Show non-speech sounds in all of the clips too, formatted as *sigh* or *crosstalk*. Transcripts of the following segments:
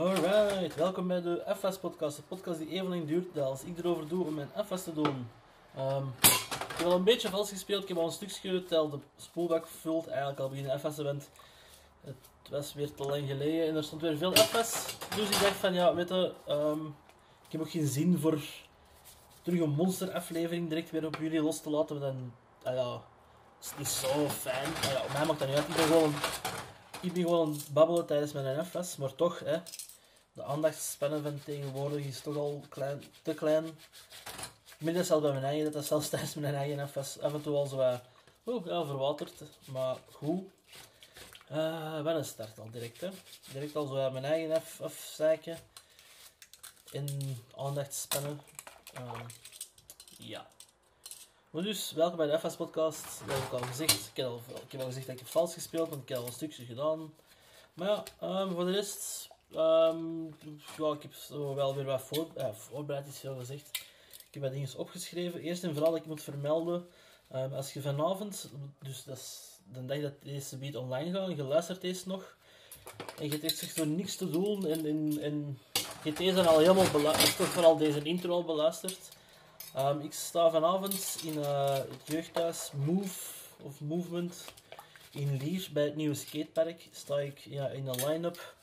Alright, welkom bij de FS-podcast. De podcast die even lang duurt als ik erover doe om mijn FS te doen. Ehm, ik heb al een beetje vals gespeeld. Ik heb al een stukje terwijl de spoelbak vult. Eigenlijk al begin FS-event. Het was weer te lang geleden en er stond weer veel FS. Dus ik dacht van ja, weet je, ehm, ik heb ook geen zin voor terug een monster-aflevering direct weer op jullie los te laten. Want dan, ah ja, het is niet zo fijn. Ah ja, op mij maakt dat niet uit. Ik ben gewoon ik ben gewoon babbelen tijdens mijn NFS, maar toch, hè, de aandachtsspannen van tegenwoordig is toch al klein, te klein. Minder zelfs bij mijn eigen, dat is zelfs tijdens mijn eigen NFS af en toe al zo uh, oh, ja, verwaterd. Maar goed. Uh, wel een start al direct, hè. Direct al zo mijn eigen F afzeiken. In aandachtsspannen. Uh, ja. Maar dus, welkom bij de FS Podcast. Dat heb ik al gezegd. Ik heb al, ik heb gezegd dat ik heb vals gespeeld, want ik heb al een stukje gedaan. Maar ja, um, voor de rest, ja, ik heb wel weer wat voor, voorbereid, is veel gezegd. Ik heb wat dingen opgeschreven. Eerst en vooral dat ik moet vermelden, um, als je vanavond, dus dat is de dag dat deze beat online gaat, en je luistert deze nog, en je hebt echt zo niks te doen, en, en, en je hebt deze al helemaal beluisterd, toch vooral deze intro al beluisterd. Um, ik sta vanavond in uh, het jeugdhuis Move of Movement in Lier bij het nieuwe skatepark. Sta ik ja, in een line-up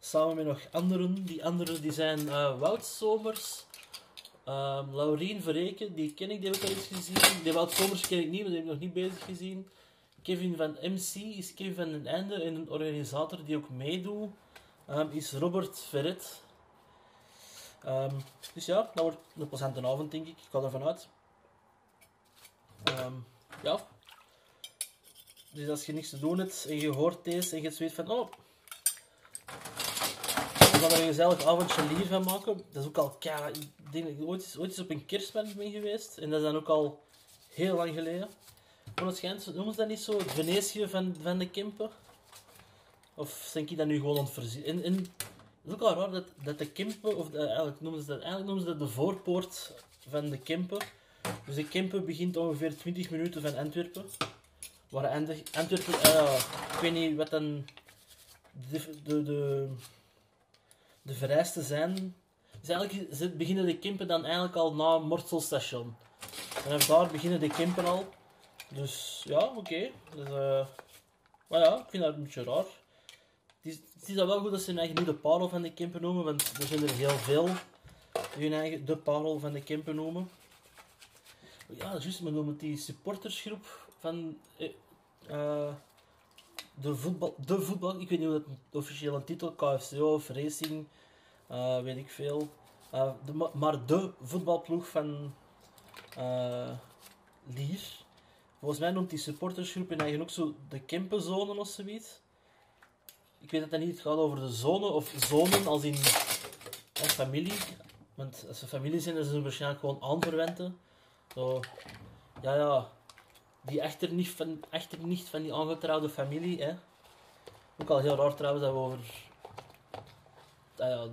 samen met nog anderen. Die anderen die zijn uh, Wout Somers, um, Laurien Verreken, die ken ik, die heb ik al eens gezien. Die Wout Somers ken ik niet, maar die heb ik nog niet bezig gezien. Kevin van MC is Kevin van den Einde en een organisator die ook meedoet um, is Robert Verret. Um, dus ja, dat wordt een plezante avond, denk ik. Ik ga ervan uit. Ja. Dus als je niks te doen hebt en je hoort deze en je weet van, oh, we gaan er een gezellig avondje van maken. Dat is ook al, ja, ik denk dat ik ooit, ooit eens op een kerstband ben geweest. En dat is dan ook al heel lang geleden. Maar het schijnt, noemen ze dat niet zo, het Venetië van, van de Kempen? Of denk ik dat nu gewoon aan het voorzien? Het is ook al raar dat, dat de Kempen, of eigenlijk, noemen ze dat, eigenlijk noemen ze dat de voorpoort van de Kempen. Dus de Kempen begint ongeveer 20 minuten van Antwerpen. Waar Antwerpen, uh, ik weet niet wat dan de, de, de vereisten zijn. Dus eigenlijk beginnen de Kempen dan eigenlijk al na Mortselstation. En daar beginnen de Kempen al. Dus ja, oké. Dus, uh, maar ja, ik vind dat een beetje raar. Het is, het wel goed dat ze hun eigen de parel van de Kempen noemen, want er zijn er heel veel die hun eigen de parel van de Kempen noemen. Ja, juist, men noemt die supportersgroep van uh, de, voetbal, de voetbal, ik weet niet hoe dat de officiële titel, KFC of Racing, uh, weet ik veel. Uh, de, maar de voetbalploeg van Lier. Volgens mij noemt die supportersgroep in eigen ook zo de Kempenzone of zoiets ik weet dat het niet gaat over de zonen of zonen als in familie. Want als ze familie zijn, dan zijn ze waarschijnlijk gewoon aanverwenten. Zo, ja, ja, die echter niet van, echter niet van die aangetrouwde familie. Hè. Ook al heel raar trouwens dat we over. Ah ja,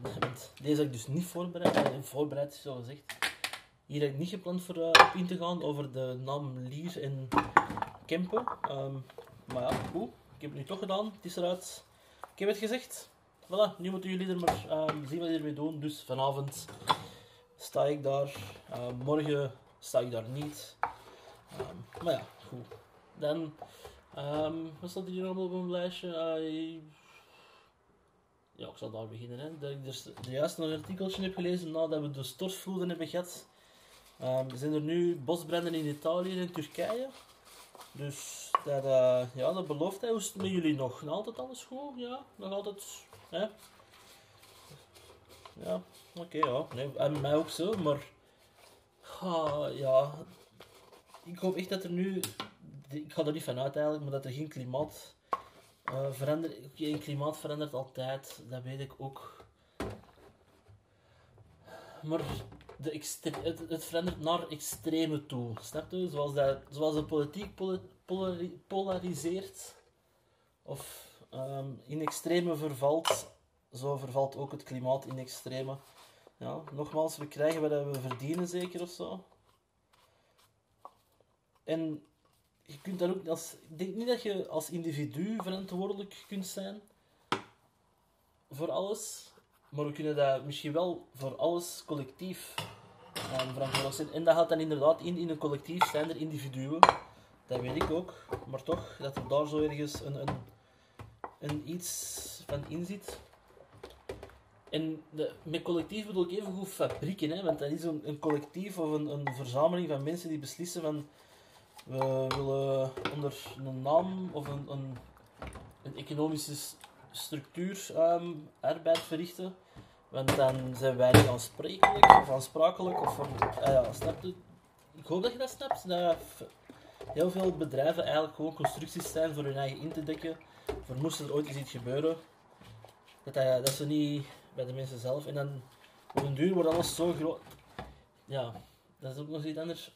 deze heb ik dus niet voorbereid. En voorbereid zo gezegd. Hier heb ik niet gepland voor uh, op in te gaan over de naam Lier en Kempen. Um, maar ja, goed. Ik heb het nu toch gedaan. Het is eruit. Ik heb het gezegd. Voilà, nu moeten jullie er maar um, zien wat jullie ermee doen. Dus vanavond sta ik daar. Uh, morgen sta ik daar niet. Um, maar ja. Dan, um, wat staat hier allemaal op mijn lijstje? Ja, ik zal daar beginnen. Hè. Dat ik er juist een artikeltje heb gelezen nadat we de stortvloeden hebben gehad. Um, zijn er nu bosbranden in Italië en Turkije. Dus dat, uh, ja, dat belooft hij. Hoe is het met jullie nog? Nog altijd alles goed? Ja, nog altijd. Hè? Ja, oké, ja. Nee, en mij ook zo, maar. Uh, ja. Ik hoop echt dat er nu. Ik ga er niet van uit eigenlijk, maar dat er geen klimaat uh, verandert. Een klimaat verandert altijd, dat weet ik ook. Maar de het, verandert naar extreme toe. Snap je? Zoals, dat, zoals de politiek polariseert of um, in extreme vervalt, zo vervalt ook het klimaat in extreme. Ja, nogmaals, we krijgen wat we verdienen, zeker of zo. En je kunt daar ook als, ik denk niet dat je als individu verantwoordelijk kunt zijn voor alles. maar we kunnen dat misschien wel voor alles collectief um, verantwoordelijk zijn. En dat gaat dan inderdaad in, in een collectief zijn er individuen. Dat weet ik ook. Maar toch, dat er daar zo ergens een, een, een iets van in zit. En de, met collectief bedoel ik even goed fabrieken, hè, want dat is een, een collectief of een, een verzameling van mensen die beslissen van we willen onder een naam of een, een, een economische structuur um, arbeid verrichten. Want dan zijn wij niet aansprekelijk of aansprakelijk. Of uh, ja, snap je? Ik hoop dat je dat snapt. Dat heel veel bedrijven eigenlijk gewoon constructies zijn voor hun eigen in te dekken. Voor moest er ooit eens iets gebeuren. Dat, dat, dat ze niet bij de mensen zelf. En dan op een duur wordt alles zo groot. Ja, dat is ook nog iets anders.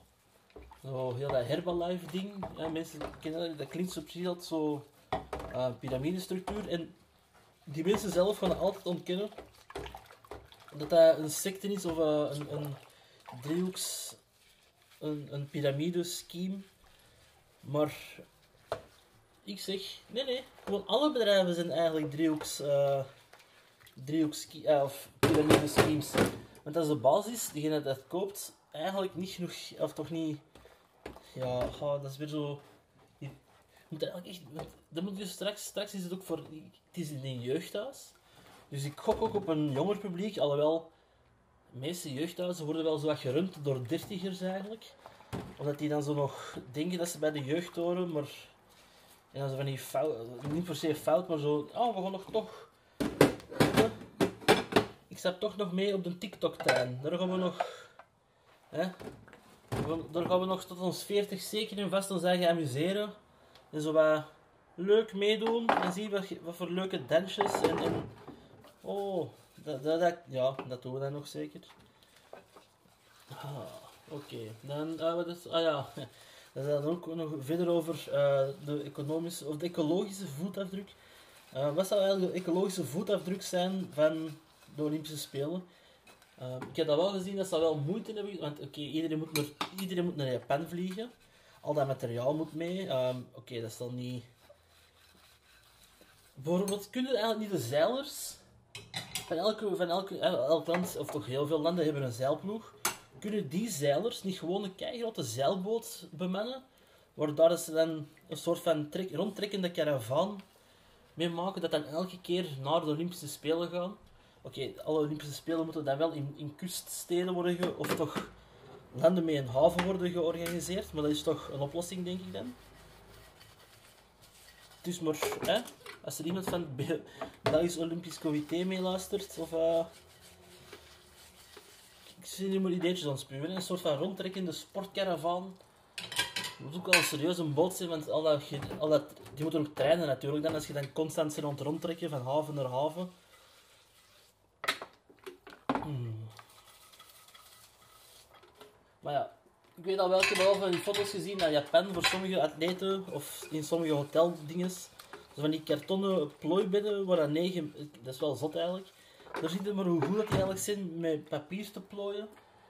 Zo heel dat Herbalife ding. Mensen kennen dat, dat klinkt als zo uh, piramidestructuur. En die mensen zelf gaan altijd ontkennen dat dat een secte is of uh, een, een driehoeks, een, een piramide-scheme. Maar ik zeg, nee, nee, gewoon alle bedrijven zijn eigenlijk driehoeks, uh, driehoeks uh, of. Want dat is de basis, diegene dat koopt, eigenlijk niet genoeg, of toch niet, ja, dat is weer zo. Je moet eigenlijk echt, moet straks, straks is het ook voor, het is in een jeugdhuis. Dus ik gok ook op een jonger publiek, alhoewel de meeste jeugdhuizen worden wel zo wat gerund door dertigers eigenlijk. Omdat die dan zo nog denken dat ze bij de jeugd horen, maar... En dan zo van die fout, niet per se fout, maar zo... Oh, we gaan nog toch... Ik sta toch nog mee op de TikTok-tuin. Daar gaan we nog... Hè? Daar gaan we nog tot ons 40 zeker in vast ons eigen amuseren. En zo wat leuk meedoen en zien wat, wat voor leuke dansjes en, en Oh, dat, dat, dat, ja, dat doen we dan nog zeker. Ah, Oké, dan uh, wat is, ah ja, *laughs* dan dan ook nog verder over uh, de economische of de ecologische voetafdruk. Uh, wat zou eigenlijk de ecologische voetafdruk zijn van de Olympische Spelen? Ik heb dat wel gezien, dat ze wel moeite hebben, want oké, iedereen, moet naar, iedereen moet naar Japan vliegen. Al dat materiaal moet mee. Um, oké, dat is dan niet... Bijvoorbeeld, kunnen eigenlijk niet de zeilers van elke, van elke, elk land, of toch heel veel landen, hebben een zeilploeg. Kunnen die zeilers niet gewoon een keigrote zeilboot bemannen? Waar ze dan een soort van trek, rondtrekkende caravan mee maken, dat dan elke keer naar de Olympische Spelen gaan. Oké, alle Olympische Spelen moeten dan wel in, in kuststeden worden, of toch landen met een haven worden georganiseerd. Maar dat is toch een oplossing, denk ik dan. Dus maar, hè, als er iemand van het Belgisch Olympisch Comité meeluistert, of uh, ik zie nu maar ideetjes aan spuwen, een soort van rondtrekkende sportcaravan. Het moet ook wel serieus een boot zijn, want al dat, al dat, die moeten ook trainen natuurlijk dan, als je dan constant zit rond rondtrekken van haven naar haven. Hmm. Maar ja, ik weet al welke behalve die foto's gezien naar Japan voor sommige atleten of in sommige hoteldinges. Zo van die kartonnen plooibedden waar aan negen, dat is wel zot eigenlijk. Daar ziet maar hoe goed die eigenlijk zijn met papier te plooien.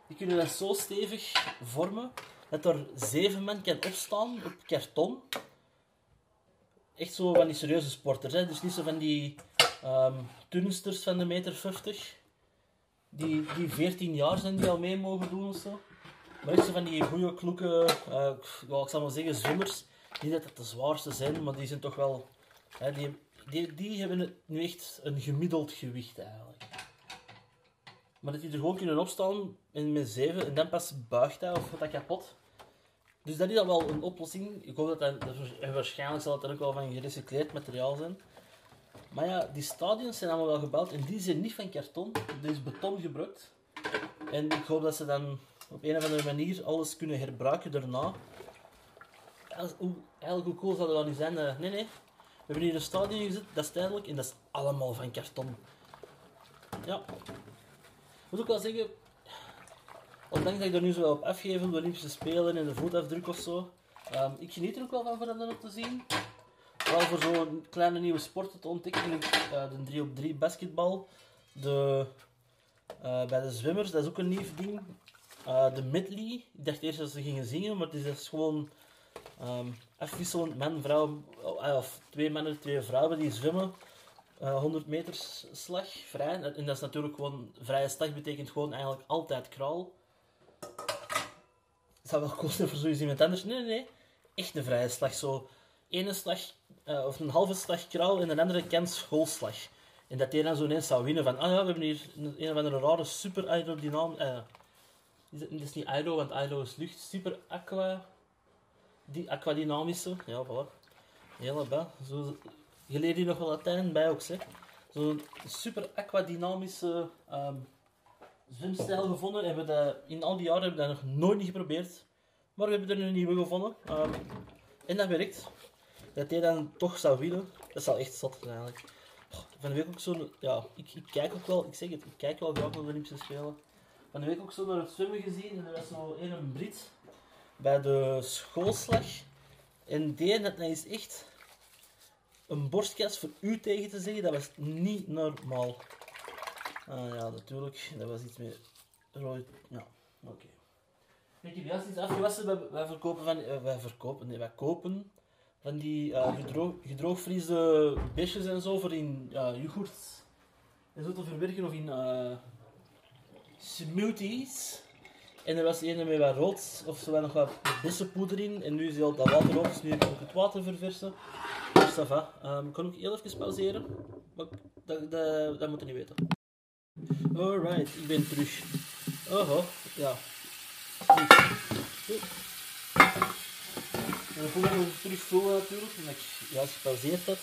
Die kunnen dat zo stevig vormen dat er zeven man kan opstaan op karton. Echt zo van die serieuze sporters, hè? dus niet zo van die um, turnsters van de meter 50. Die, die 14 jaar zijn die al mee mogen doen of zo. Zo van die goede, kloeke, uh, ik zal maar zeggen, zwimmers. Niet dat het de zwaarste zijn, maar die zijn toch wel... Die, die, die hebben nu echt een gemiddeld gewicht eigenlijk. Maar dat die er gewoon kunnen opstaan in met 7 en dan pas buigt hij of wordt dat kapot. Dus dat is dan wel een oplossing. Ik hoop dat dat, dat waarschijnlijk zal het ook wel van gerecycleerd materiaal zijn. Maar ja, die stadions zijn allemaal wel gebouwd en die zijn niet van karton. Er is beton gebruikt. En ik hoop dat ze dan op een of andere manier alles kunnen herbruiken daarna. Eigenlijk hoe cool zou dat dan niet zijn? Uh, nee, nee. We hebben hier een stadion gezet, dat is tijdelijk en dat is allemaal van karton. Ja. Ik moet ook wel zeggen, ondanks dat ik er nu zo op afgeef de Olympische Spelen en de voetafdruk of zo, um, ik geniet er ook wel van voor dat op te zien. Vooral voor zo'n kleine nieuwe sporten te ontdekken, uh, de 3 op 3 basketbal, de, uh, bij de zwimmers, dat is ook een nieuw ding. Uh, de medley, ik dacht eerst dat ze gingen zingen, maar het is dus gewoon um, afwisselend man, vrouw, of twee mannen, twee vrouwen die zwemmen eh, 100 meter s- slag, vrij. En dat is natuurlijk gewoon, vrije slag betekent gewoon eigenlijk altijd kraal. Het zou wel cool zijn voor zoiets iemand anders. Nee, nee, nee. Echt een vrije slag. Zo, ene slag, eh, of een halve slag kraal en een andere kant schoolslag. En dat die dan zo ineens zou winnen van, ah ja, we hebben hier een, een of andere rare super aerodynam... eh is niet aero, want aero is lucht. Super aqua... Die aquadynamische, ja, voilà. Hele bel. Zo, je leert hier nog wel Latijn bij ook, zeg. Zo'n super aquadynamische ehm, zwemstijl gevonden. En we in al die jaren hebben we dat nog nooit niet geprobeerd. Maar we hebben er een nieuwe gevonden. Ehm, en dat werkt. Dat hij dan toch zou winnen, dat zou echt zot zijn eigenlijk. Van de week ook zo... Ja, ik, ik kijk ook wel... Ik zeg het, ik kijk wel graag naar de Olympische Spelen. Van de week ook zo naar het zwemmen gezien. En er was zo een, een Brit bij de schoolslag. En die, dat is echt een borstkast voor u tegen te zeggen, dat was niet normaal. Ah ja, natuurlijk, dat was iets meer rood. Ja, oké. Weet je, juist iets afgewassen, wij, verkopen van, eh, wij verkopen, nee, wij kopen van die eh gedroog, gedroogvriesde besjes en zo voor in ja, yoghurt en zo te verwerken of in eh, smoothies. En er was een met wat rood, of zo nog wat bessenpoeder in. En nu is al dat water op, dus nu heb ik het water verversen. Dus ça va. Ehm, ik kan ook heel even pauzeren. Maar dat, dat, dat moet je niet weten. Alright, ik ben terug. Oho, ja. Goed. En dan voel ik me terug voelen natuurlijk, omdat ik juist gepauzeerd had.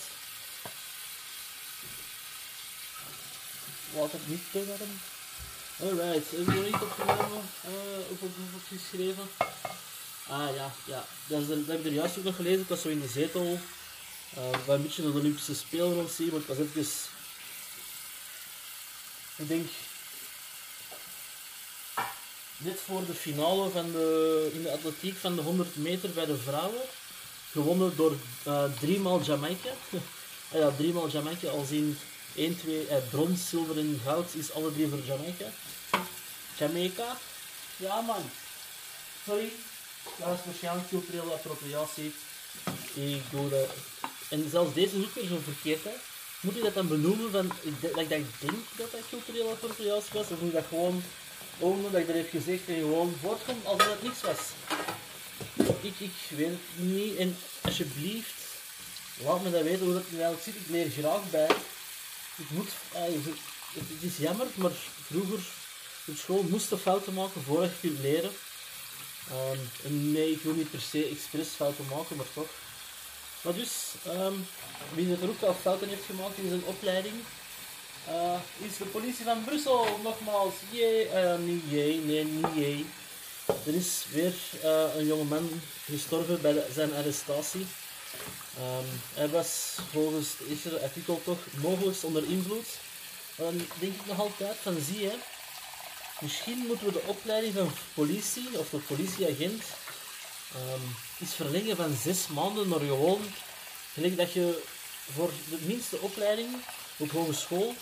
Water niet te warm. Alright, we nog iets opgenomen? Uh, op, op, op geschreven? Ah ja, ja. Dat, is heb ik er juist ook nog gelezen. Ik was zo in de zetel. Uh, een beetje de Olympische Spelen rond zien, maar ik was. Ik denk... Net voor de finale van de, in de atletiek van de 100 meter bij de vrouwen. Gewonnen door uh, driemaal Jamaica. *laughs* Ah ja, driemaal Jamaica, al zien 1, 2, eh, brons, zilver en goud is alle drie voor Jamaica. Jamaica? Ja man. Sorry. Dat is waarschijnlijk culturele appropriatie. Ik doe dat. En zelfs deze is ook weer zo verkeerd hè. Moet je dat dan benoemen van, ik dat ik, dat ik denk dat dat culturele appropriatie was? Of moet ik dat gewoon, omdat ik dat heb gezegd en gewoon voortkomt alsof het niks was? Ik, ik weet het niet. En alsjeblieft, laat me dat weten hoe dat nu zit. Ik leer graag bij. Ik moet, eh, het, het is jammer, maar vroeger op school moest je fouten maken voordat je kunt leren. En nee, ik wil niet per se expres fouten maken, maar toch. Maar dus, ehm, wie er ook al fouten heeft gemaakt in zijn opleiding, eh, is de politie van Brussel. Nogmaals, jee, eh, niet jee, nee, niet jee. Er is weer eh, een jongeman gestorven bij zijn arrestatie. Ehm, hij was volgens het eerste artikel toch mogelijk onder invloed. Maar dan denk ik nog altijd van zie je, misschien moeten we de opleiding van politie of de politieagent ehm iets verlengen van zes maanden naar gewoon, gelijk dat je voor de minste opleiding op hogeschool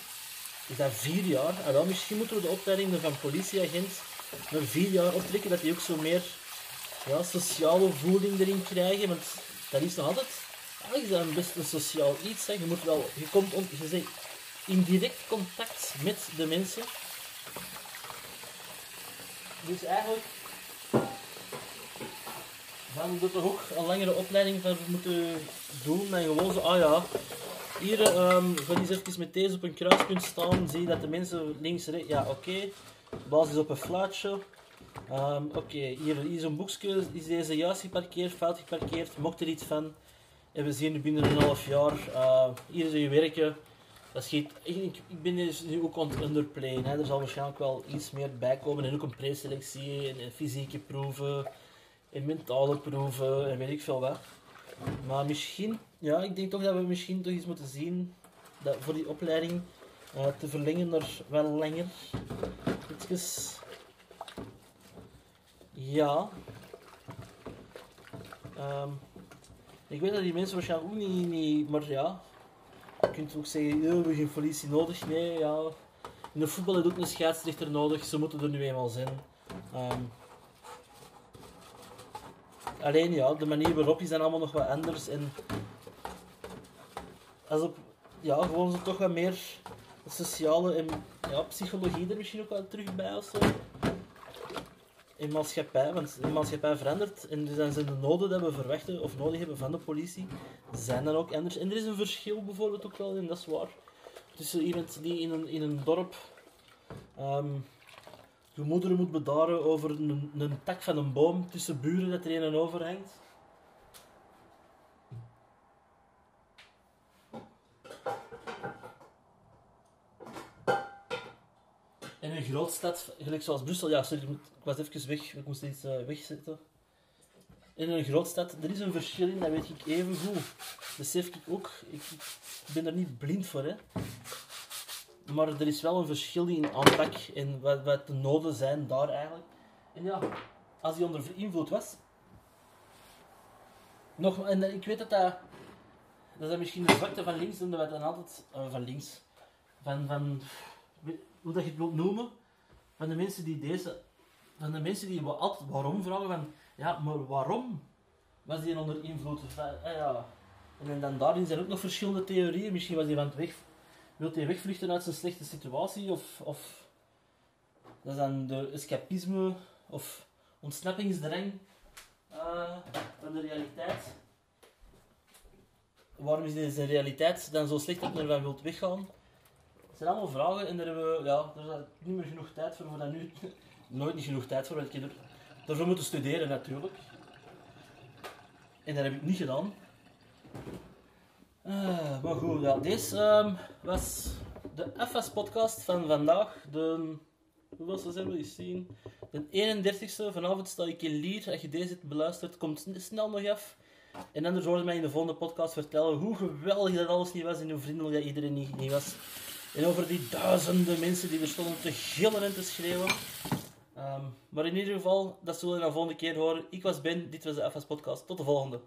is dat vier jaar. En dan misschien moeten we de opleiding van politieagent naar vier jaar optrekken, dat die ook zo meer ja, sociale voeling erin krijgen. Want dat is nog altijd, is een best een sociaal iets. Hè. Je, moet wel, je komt on, je in direct contact met de mensen. Dus eigenlijk we er toch ook een langere opleiding van moeten doen. En gewoon zo, ah ja, hier ehm ga eens met deze op een kruispunt staan. Zie je dat de mensen links, rechts, ja oké. Basis op een fluitje. Ehm, oké, hier, is een boekje. Is deze juist geparkeerd, fout geparkeerd? Mocht er iets van? En we zien nu binnen een half jaar. eh, hier is je werken. Dat schiet, ik, ben dus nu ook aan het underplayen. Hè. Er zal waarschijnlijk wel iets meer bij komen. En ook een preselectie en, en fysieke proeven. En mentale proeven en weet ik veel wat. Maar misschien, ja, ik denk toch dat we misschien toch iets moeten zien. Dat voor die opleiding eh, te verlengen naar wel langer. Ietsjes. Ja. Ehm, ik weet dat die mensen waarschijnlijk ook niet, maar ja. Je kunt ook zeggen, "Ja, we hebben geen politie nodig. Nee, ja. In de voetbal is ook een scheidsrechter nodig, ze moeten er nu eenmaal zijn. Ehm, alleen ja, de manier waarop is dan allemaal nog wat anders. En als op, ja, gewoon zo toch wat meer sociale en ja, psychologie er misschien ook wel terug bij of zo. In maatschappij, want de maatschappij verandert en dus zijn de noden die we verwachten of nodig hebben van de politie, zijn dan ook anders. En er is een verschil bijvoorbeeld ook wel, en dat is waar, tussen iemand die in een, in een dorp um, je moeder moet bedaren over een, een tak van een boom tussen buren dat er een en overhangt. Grootstad, gelijk zoals Brussel, ja, sorry, ik was even weg, ik moest iets uh, wegzetten. In een grootstad, er is een verschil in, dat weet ik even goed. Besef ik ook, ik, ben er niet blind voor, hè. Maar er is wel een verschil in aanpak en wat, wat de noden zijn daar eigenlijk. En ja, als hij onder invloed was. Nog, en ik weet dat dat. Dat is misschien de zwakte van links, doen we dan altijd. Uh, van links. Van, van. Hoe dat je het noemen. Van de mensen die deze. Van de mensen die altijd waarom vragen. Van ja, maar waarom was hij onder invloed? Eh, ja. En dan daarin zijn ook nog verschillende theorieën. Misschien was hij van het weg Wilt hij wegvluchten uit zijn slechte situatie? Of, of dat is dan de escapisme of ontsnappingsdrang uh, van de realiteit? Waarom is deze realiteit dan zo slecht dat je ervan wilt weggaan? Dat zijn allemaal vragen en daar hebben we ja, daar is niet meer genoeg tijd voor. Voor dat nu *laughs* nooit niet genoeg tijd voor, want ik heb daarvoor moeten studeren natuurlijk. En dat heb ik niet gedaan. Uh, maar goed, ja, deze um, was de FS-podcast van vandaag. De, hoeveel zijn we eens zien? De 31ste. Vanavond sta ik in Lier. Als je deze beluistert, komt snel nog af. En anders hoorde mij in de volgende podcast vertellen hoe geweldig dat alles niet was en hoe vriendelijk dat iedereen niet, niet was. En over die duizenden mensen die er stonden te gillen en te schreeuwen. Um, maar in ieder geval, dat zullen we de volgende keer horen. Ik was Ben, dit was de FS Podcast. Tot de volgende.